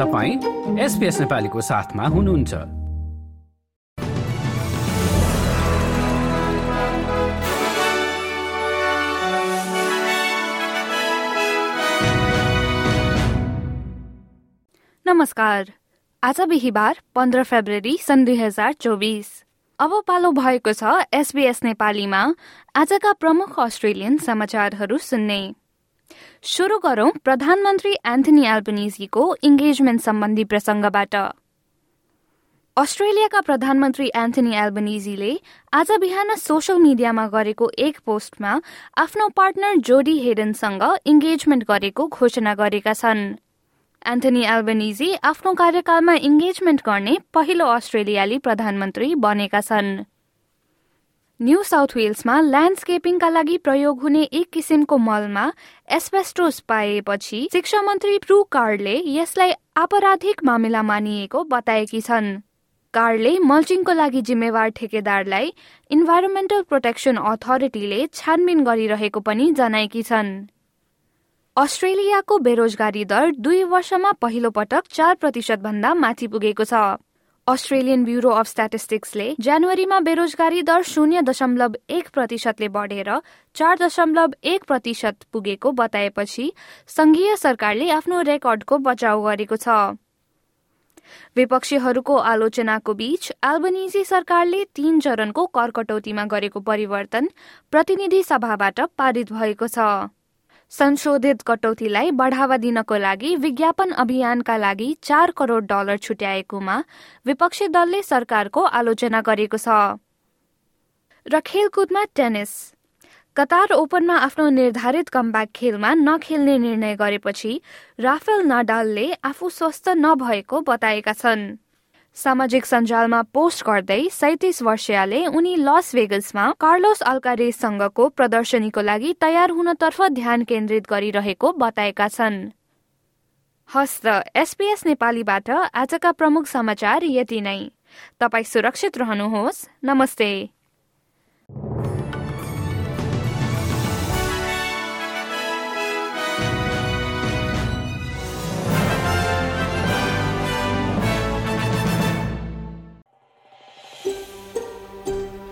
तपाईँ एसपिएस नेपालीको साथमा हुनुहुन्छ। नमस्कार। आज बिहिबार पन्ध्र फेब्रुअरी सन् दुई हजार चौबिस। अब पालो भएको छ एसबीएस नेपालीमा। आजका प्रमुख अस्ट्रेलियन समाचारहरू सुन्ने। सुरु गरौं प्रधानमन्त्री एन्थनी एल्बनिजीको इङ्गेजमेन्ट सम्बन्धी प्रसंगबाट अस्ट्रेलियाका प्रधानमन्त्री एन्थनी एल्बनिजीले आज बिहान सोसियल मिडियामा गरेको एक पोस्टमा आफ्नो पार्टनर जोडी हेडनसँग इङ्गेजमेन्ट गरेको घोषणा गरेका छन्। एन्थनी एल्बनिजी आफ्नो कार्यकालमा इङ्गेजमेन्ट गर्ने पहिलो अस्ट्रेलियाली प्रधानमन्त्री बनेका छन्। न्यू साउथ वेल्समा ल्यान्डस्केपिङका लागि प्रयोग हुने एक किसिमको मलमा एस्पेस्टोस पाएपछि शिक्षा मन्त्री प्रू कार्डले यसलाई आपराधिक मामिला मानिएको बताएकी छन्। कार्डले मल्चिङको लागि जिम्मेवार ठेकेदारलाई इन्भाइरोमेन्टल प्रोटेक्सन अथोरिटीले छानबिन गरिरहेको पनि जनाएकी छन्। अस्ट्रेलियाको बेरोजगारी दर दुई वर्षमा पहिलो पटक चार प्रतिशत भन्दा माथि पुगेको छ। अस्ट्रेलियन ब्युरो अफ स्ट्याटिस्टिक्सले जनवरीमा बेरोजगारी दर शून्य दशमलव एक प्रतिशतले बढेर चार दशमलव एक प्रतिशत पुगेको बताएपछि संघीय सरकारले आफ्नो रेकर्डको बचाउ गरेको छ। विपक्षीहरूको आलोचनाको बीच एल्बनिजी सरकारले तीन चरणको कर कटौतीमा गरेको परिवर्तन प्रतिनिधि सभाबाट पारित भएको छ। संशोधित कटौतीलाई बढ़ावा दिनको लागि विज्ञापन अभियानका लागि चार करोड़ डलर छुट्याएकोमा विपक्षी दलले सरकारको आलोचना गरेको छ। र खेलकुदमा टेनिस। कतार ओपनमा आफ्नो निर्धारित कमब्याक खेलमा नखेल्ने निर्णय गरेपछि राफेल नाडालले आफू स्वस्थ नभएको बताएका छन्। सामाजिक सञ्जालमा पोस्ट गर्दै सैतिस वर्षीयले उनी लस भेगसमा कार्लोस अल्कारेसँगको प्रदर्शनीको लागि तयार हुनतर्फ ध्यान केन्द्रित गरिरहेको बताएका छन्। हस्त एसपीएस नेपालीबाट आजका प्रमुख समाचार यति नै। तपाईँ सुरक्षित रहनुहोस्। नमस्ते।